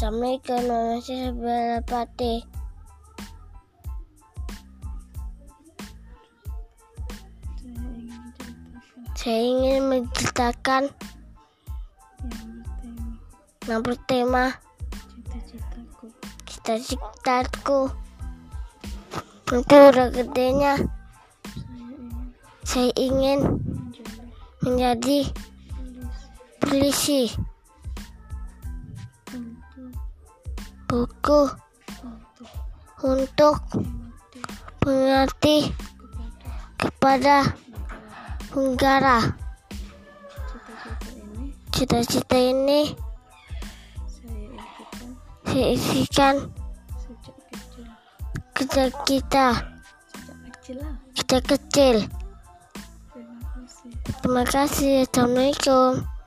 Assalamualaikum wabarakatuh. Saya ingin menceritakan Saya ingin menceritakan yang bertema bertema cita-citaku. cita-citaku. Nanti udah gedenya, Saya ingin menjadi polisi buku untuk mengerti kepada negara. Cita-cita ini ini saya saya impikan isikan sejak kecil. ketika kita kita kecil. Terima kasih. Terima kasih. Assalamualaikum.